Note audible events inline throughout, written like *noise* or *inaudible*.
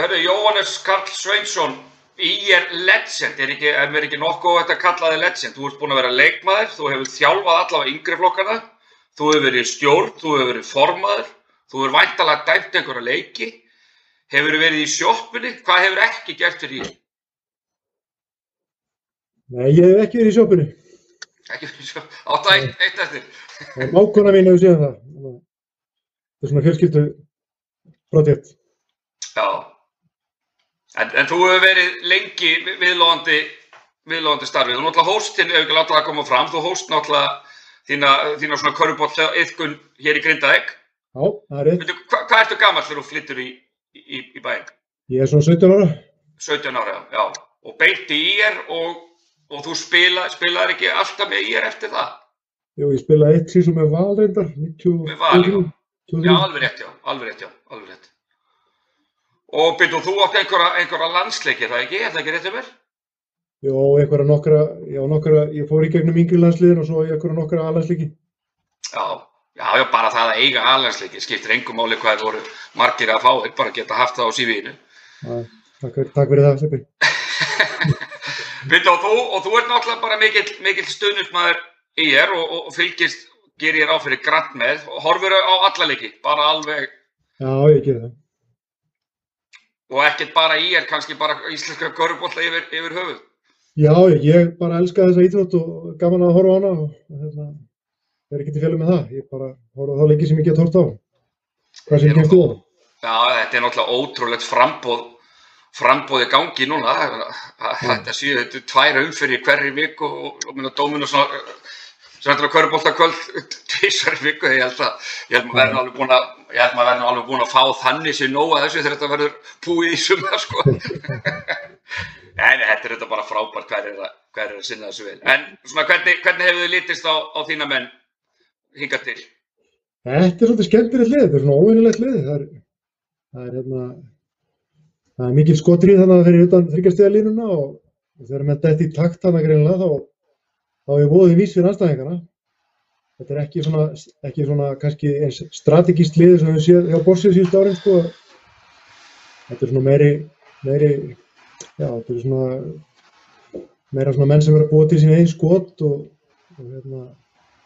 Hörru, Jóhannes Karl Sveinsson, í er legend, er, ekki, er mér ekki nokkuð að þetta kalla þig legend? Þú ert búinn að vera leikmaður, þú hefur þjálfað allavega yngri flokkana, þú hefur verið stjórn, þú hefur verið formaður, þú hefur væntalega dæmt einhverja leiki, hefur verið í sjoppunni, hvað hefur ekki gert fyrir því? Nei, ég hef ekki verið í sjópunni. Ekki verið í sjoppunni, átt að eitt, eitt eftir. Mákona mín hefur séð það. Það er svona fjölskyldu projekt. Já, en, en þú hefur verið lengi viðlóðandi, viðlóðandi starfið. Þú náttúrulega hóst, þinn hefur ekki látað að koma fram, þú hóst náttúrulega þína, þína svona körubótt yðkun hér í Grindavík. Já, það er. Veitu, hva, hvað ertu gammal þegar þú flyttur í, í, í bæinn? Ég er svona 17 ára. 17 ára, já. Og beinti í er og, og þú spila, spilaði ekki alltaf með í er eftir það? Jú, ég spilaði eitt síðan með Val reyndar. 90 Með Val, já. 23. Já, alveg rétt, já. Alveg rétt, já. Alveg rétt. Og byrju, þú átti einhverja, einhverja landsleiki, er það ekki? Er það ekki rétt um mér? Jó, einhverja nokkra, já, nokkra, ég fór í gegnum yngri landsliðin og svo einhverja nokkra aðlandsleiki. Já, já, já, bara það að eiga aðlandsleiki skiptir engum máli hvað voru margir að fá, þeir bara geta haft það á sífiðinu. Takk, takk fyrir það, Steppi. *laughs* Byrju, og þú, og þú ert náttúrulega bara mikill, mikill stuðnismæður í er og, og, fylgist, gerir ég á fyrir grant með, horfur á alla leiki, bara alveg, Já, ég gerði það. Og ekkert bara í er, kannski bara íslenska körubólla yfir, yfir höfuð. Já, ég, bara elska þessa íþrótt og gaman að horfa á hana og hérna, það er ekki til fjölu með það. Ég bara horfa á þá leiki sem ég get hort á. Hvað sem Ég er kemst þú á? Já, þetta er náttúrulega ótrúlegt frambóð, frambóð í gangi núna. Þetta séu þetta er tvær umfyrir hverri viku og, og minna dóminu svona, er að kvörubolta kvöld *laughs* tvísar í viku. Ég held að, ég held maður verður alveg búin að, ég held maður verður alveg búin að fá þannig sér nóga þessu þegar þetta verður búið í sumar, sko. *laughs* Nei, þetta er þetta bara frábært hver er að, hver er að sinna þessu vel. En svona, hvernig, hvernig hefur þið litist á, á þína menn hingað til? Þetta er svolítið skemmtilegt lið, þetta er svona óvinnilegt lið. Það er, það er, hérna, það er mikil skotrið þannig að fyrir utan þryggjastega línuna og, og þegar með þetta í takt þannig greinlega þá, þá er voðið vís fyrir anstæðingarna. Þetta er ekki svona, ekki svona kannski eins strategíst lið sem við séð hjá Borsið síðust árin sko. Þetta er svona meiri, meiri, já þetta er svona meira svona menn sem eru að búa til sín einn skot og, og hérna,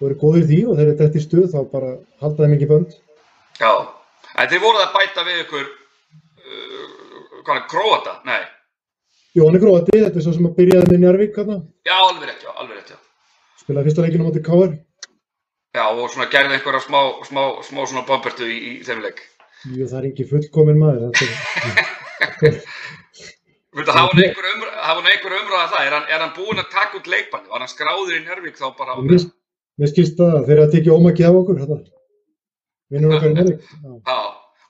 og eru góðir því og þeir eru þetta í stuð þá bara halda þeim ekki bönd. Já, en þið voruð að bæta við ykkur, uh, hvað er, Króata? Nei, er gróti, þetta er svo sem að byrjaði með Njarvík hérna, já, alveg rétt, já, alveg rétt, já. Spilaði fyrsta leikinu móti K.R. Já, og svona gerði einhverja smá, smá, smá svona bombertu í, í þeim leik. Jú, það er ekki fullkomin maður, er, *laughs* Viltu, hafa hann einhver umræða, umræða það? Er hann, er hann búinn að taka út leikbanni? Var hann skráður í Njörvík þá bara á mér, mér skilst það að þeir eru að tekja ómakið af okkur, þetta, vinnur okkar í Njarvík. *laughs* Já.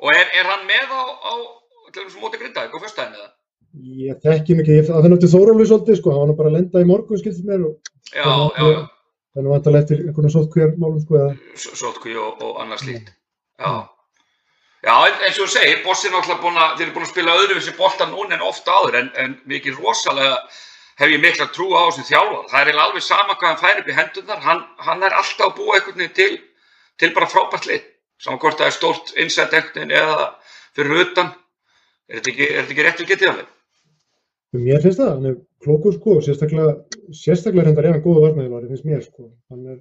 Og er, er hann með á, á að móti grindaðið, á fyrstæðinu eða? Ég þekki mikið, ég finnst til Þórólfi svolítið, sko, hann var bara að lenda í morgun, skilst mér, og Já, já, já, þannig vantarlega eftir einhvern sótkvíjarmálum, sko, eða, sótkví og, og annað slíkt. Já. Já, en, eins og þú segir, Bossi er náttúrulega búin að, þeir eru búin að spila öðruvísi bolta núna en ofta áður, en, en mikið rosalega hef ég mikla trú á þessum þjálfar. Það er alveg sama hvað hann fær upp í hendurnar, hann, hann er alltaf að búa einhvern veginn til, til bara frábært lið. Saman hvort það er stórt innsett einhvern veginn eða fyrir utan. Er þetta ekki, er þetta ekki rétt við getið alveg? Mér finnst það, hann er klókur, sko, sérstaklega, sérstaklega hendar er hann góða varnæðilari, finnst mér, sko, hann er,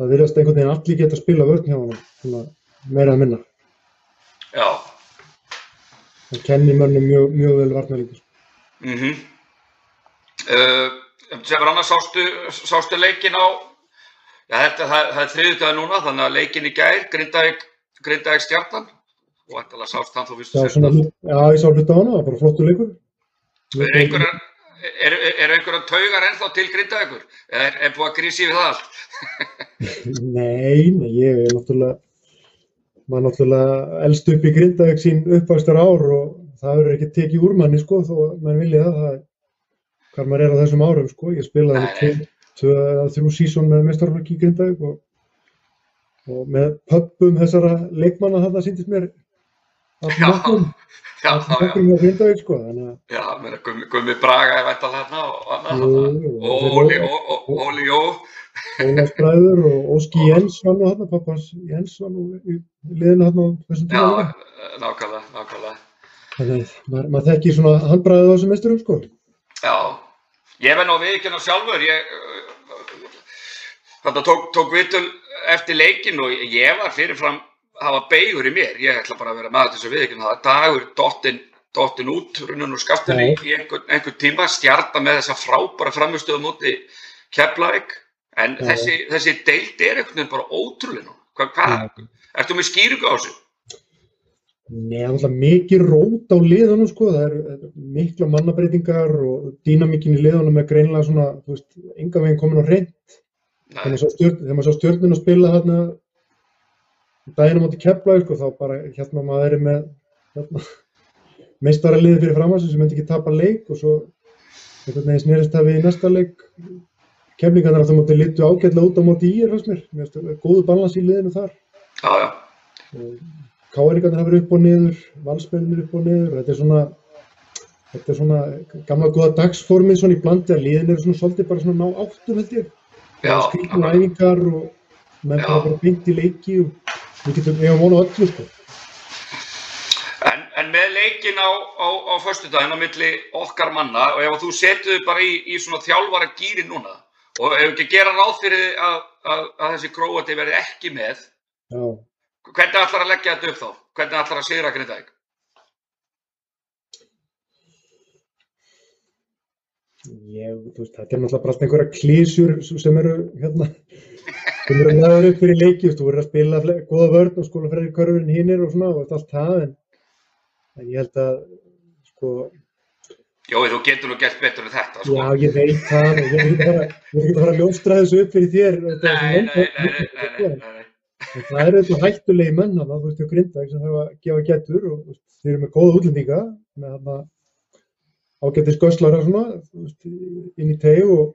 það virðast einhvern veginn allir geta að spila vörn hjá hann, svona, meira að minna. Já. Hann kennir mönnum mjög, mjög vel varnarleikur. Mm -hmm. uh, sem var annars sástu, sástu leikin á, já þetta, það, það er þriðutæði núna, þannig að leikin í gær, Grindavík, Grindavík stjarnan, og ætlaði sást hann þú svona, hlut- já, ég sá hluta á hana, það var bara flottur leikur. Er einhverjar, er, er einhverjar taugar ennþá til Grindavíkur? Eða er, er búið að grísi við það allt? *laughs* Nei, ég er náttúrulega, maður náttúrulega elst upp í Grindavík sín uppvægstar ár og það verður ekki tekið úr manni, sko, þó mann vilja það, það hvað maður er á þessum árum, sko. Ég spilaði þrjú sísón með mestarflokki í Grindavík og, og með pöppum þessara leikmanna þarna síndist mér Já, allum okkur, Já, allum já, okkur með Grindavík, sko, þannig að já, Gummi Braga er vænt að þarna og Óli, Jó. Ólafs bræður og Óski Jens var nú hérna, pappans Jens var nú í liðinu hérna á þessum Já, tíma. líka. nákvæmlega, nákvæmlega. Þannig að maður, þekkir svona handbræðið á þessum meisturum sko. Já, ég verð nú að viðkjöna sjálfur, ég þetta tók, tók vitul eftir leikin og ég var fyrirfram, það var beigur í mér, ég ætla bara að vera með þessu viðkjöna, það. Dagur dottin, dottin út, runnan og skaftin í, í einhvern, einhvern tíma, stjarta með þessa frábæra framistöðum út í Keflavík, en þessi, þessi deild er einhvern veginn bara ótrúlega nú, hvað, hvað, ertu með skýringu á þessu? Nei, er alltaf mikið rót á liðunum sko, það er mikla mannabreitingar og dýnamíkin í liðunum er greinlega svona, þú veist, enga veginn komin á hreint. Þegar Nei, maður sá maður að spila þarna daginn á móti Keflavík sko, þá bara hérna maður er með hérna, meistaraliði fyrir framhansi sem myndi ekki tapa leik og svo einhvern veginn snerist það við í næsta leik. Keflingarnir alltaf móti litu ágætlega út á móti í er, fannst mér. Mér finnst það góðu balans í liðinu þar. já, já, Káeringarnir hafa verið upp og niður, valsmennir upp og niður. Þetta er svona, þetta er svona gamla góða dagsformið svona í blandi að liðin eru svona svolítið bara svona ná áttum held ég. já, akkurat. æfingar og menn bara bara beint í leiki og við getum eiga von á öllu sko. En, en með leikin á, á, á föstudaginn á milli okkar manna og ef þú setur bara í, í svona þjálfara gýri núna og ef ekki gera ráð fyrir að, að, að þessi gróati verði ekki með, Já. hvernig ætlar að leggja þetta upp þá? Hvernig ætlar að sigra Grindavík? Ég, þú veist, þetta er náttúrulega bara einhverja klísjur sem eru hérna, sem eru meðan upp fyrir leiki, þú þú verður að spila góða vörn og skóla fyrir körfurinn hinnir og svona og allt það, en, en ég held að, sko, Jói, þú getur nú gert betur en þetta, sko. já, ég veit það og ég ekki fara, ég ekki fara að ljóstra þessu upp fyrir þér. er Nei, nei, nei, nei, það eru þetta hættulegi menn þarna, þú veist, hjá Grindavík sem þarf að gefa getur og þú þeir eru með góða útlendinga með þarna ágættis göslara svona, þú inn í teg og,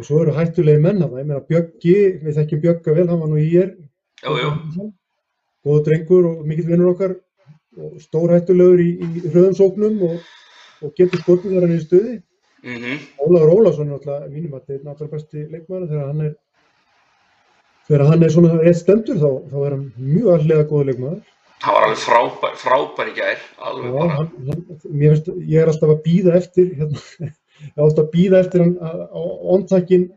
og svo eru hættulegi menn þarna, ég meina Bjöggi, við þekkjum Bjögga vel, hann var nú í er, Jú, jú, góða drengur og mikill vinnur okkar og stórhættulegur í, í hröðum sóknum og, og getur skotið þegar hann er í stuði. mhm, Ólafur Ólafsson er náttúrulega mínum að þetta er náttúrulega besti leikmaður þegar hann er þegar hann er svona rétt stendur þá, þá er hann mjög allega góða leikmaður. það var alveg frábær, frábær í gær, alveg Já, bara, hann, hann, finnst, ég er alltaf að býða eftir hérna, er alltaf að býða eftir hann að á ondtakinn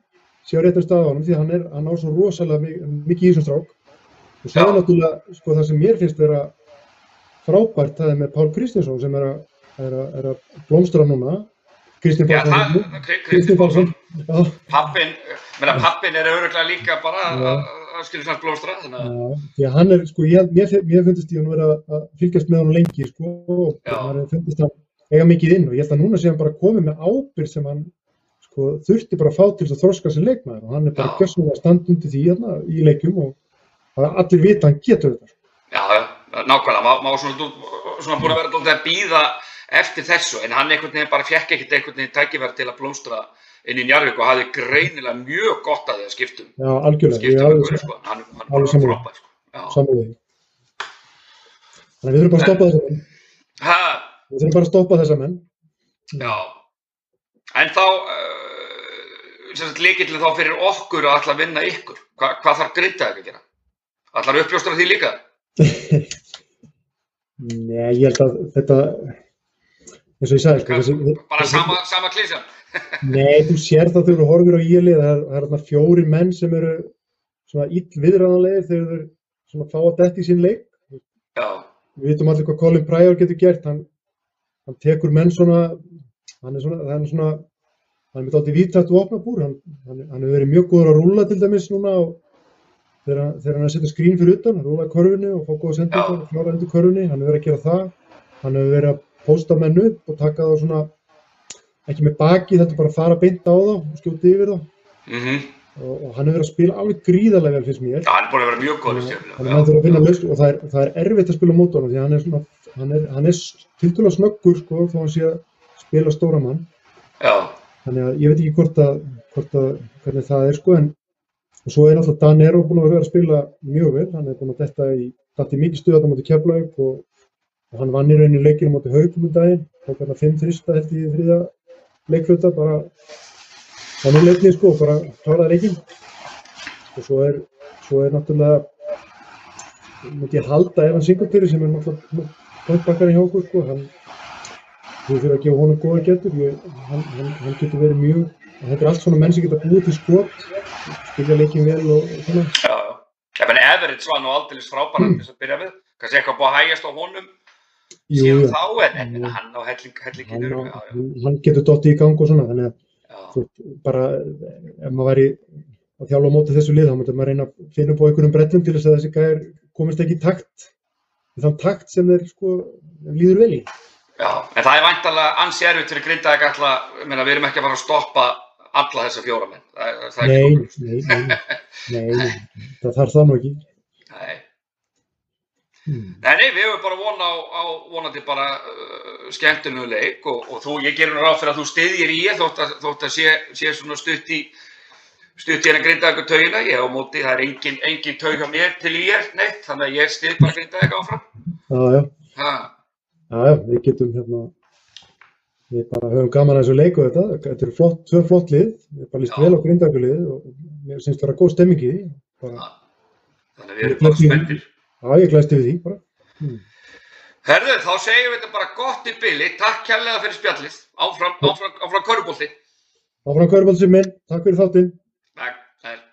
sé á réttum stað á honum því að hann er, hann á svo rosalega mikið, í þessum strák og er náttúrulega, sko það sem mér finnst vera frábært, það er með Pál Kristinsson sem er að, er að, er að blómstra núna. Kristinn það, Pálsson. Pappin, pappin er öruglega líka bara að að skilja svona að, Já, að hann er, sko, ég, mér, mér finnst ég hann vera að fylgjast með hann lengi, sko, og Já. maður finnst hann eiga mikið inn og ég held að núna sé hann bara komið með ábyrgð sem hann, sko, þurfti bara að fá til þess að þroska sér leikmaður og hann er bara Já. gjössanlega stand undir því hérna í leikjum og allir vita hann getur þetta. já, nákvæmlega, maður má svona, svona búin að vera dálítið að býða eftir þessu, en hann einhvern veginn bara fekk ekkert einhvern veginn tækifæri til að blómstra inn í Njarvík og hafði greinilega mjög gott að því að skiptum, Já, algjörlega, skiptum ykkur, sko, hann, hann alveg var frábær, sko, því. Þannig að við þurfum bara að stoppa. Ha, Við þurfum bara að stoppa þessa menn. já, en þá, uh, sagt, líkillin þá fyrir okkur að að vinna ykkur, Hva, hvað þarf Grindavík að gera? Að uppljóstra því líka? *laughs* Nei, ég held að þetta, eins og ég sagði, sko, þessi, Bara sama, sama klísjan? *laughs* Nei, þú sér það þegar þú horfir á íli það það er þarna fjóri menn sem eru svona ill viðræðanlegir þegar þeir svona fá að detti í sín leik. Já, Við vitum allir hvað Colin Pryor getur gert, hann, hann tekur menn svona, hann er svona, það er svona, hann er með þátti vítættu opnabúr, hann, hann, hann hefur verið mjög góður að rúlla til dæmis núna og þegar, hann- þegar hann er að setja skrín fyrir utan, að rúlla körfunni og fá góða sendingar og klára undir körfunni, hann hefur verið að gera það, hann hefur verið að pósta menn upp og taka þá svona, ekki með baki, þetta er bara að fara beint á þá og skjóta yfir þá. Mhm, og, og hann hefur verið að spila alveg gríðarlega vel finnst mér. já, hann er búin að vera mjög góður Þannig að hann þurfa að finna lausn og það er, það er erfitt að spila á móti honum því hann er svona, hann er, hann er tildulega snöggur sko þó hann sé að spila stóra mann. Já, Þannig að ég veit ekki hvort að, hvort að hvernig það er sko en og svo er náttúrulega Danero búinn að vera að spila mjög vel, hann er búinn að detta í, datti mikið stuðat á móti Keflavík og, og hann vann í rauninni leikinu á móti Haugum um daginn, tók hann að 5 þrista held ég í þriða leikfluta bara á núleikni sko og bara kláraði leikinn. Og svo er, svo er náttúrulega myndi ég halda Evan Singletary sem er náttúrulega pointbakkarinn hjá okkur, sko, hann, við þurfum að gefa honum góða getur, ég, hann, hann, hann getur verið mjög, þetta er allt svona menn sem geta búið til skot, skilja leikin vel og, svona. Já, já. Ég menn Everett var nú aldrei frábæran til þess að byrja við. Kannski eitthvað búið að hægjast á honum Jú, síðan jú, þá, en, en, en hann á helling, hann, hellinginu. já, hann, hann getur dottið í gang og svona, þannig að þú, bara, ef maður væri að þjálfa á móti þessu lið, þá myndi maður reyna að finna upp á einhverjum brellum til þess að þessi gæðir komist ekki í takt, þann takt sem þeir, sko, líður vel í. Já, en það er væntalega ansi erfitt fyrir Grindavík alltaf, við erum ekki að fara að stoppa alla þessa fjóra menn. Það, það, það er Nei, nei, *laughs* nei, nei, það þarf það nú ekki. Nei. Hmm. Nei, við höfum bara vona á, á vonandi bara uh, skemmtunum leik og, og þú, ég gerir nú ráð fyrir að þú styðjir í þótt að, þótt að sé, sé svona stutt í stutt í hennar Grindavík taugina, ég á móti, það er engin, engin taug hjá mér til ég, neitt, þannig að ég styð bara Grindavík áfram. Já, já, Ha, já, já, við getum hérna, við bara höfum gaman að þessu leik og þetta, þetta eru flott, tvö flott lið, við bara líst vel á grindakulið og mér syns vera góð stemming í því. Bara, þannig að við erum bara spenntir. já, ég glæsti við því, bara. Hmm. Herðu, þá segjum við þetta bara gott í byli, takk kærlega fyrir spjallið, áfram, áfram, áfram körubólti. Áfram Körbálsum minn, takk fyrir þáttinn. Takk, það er.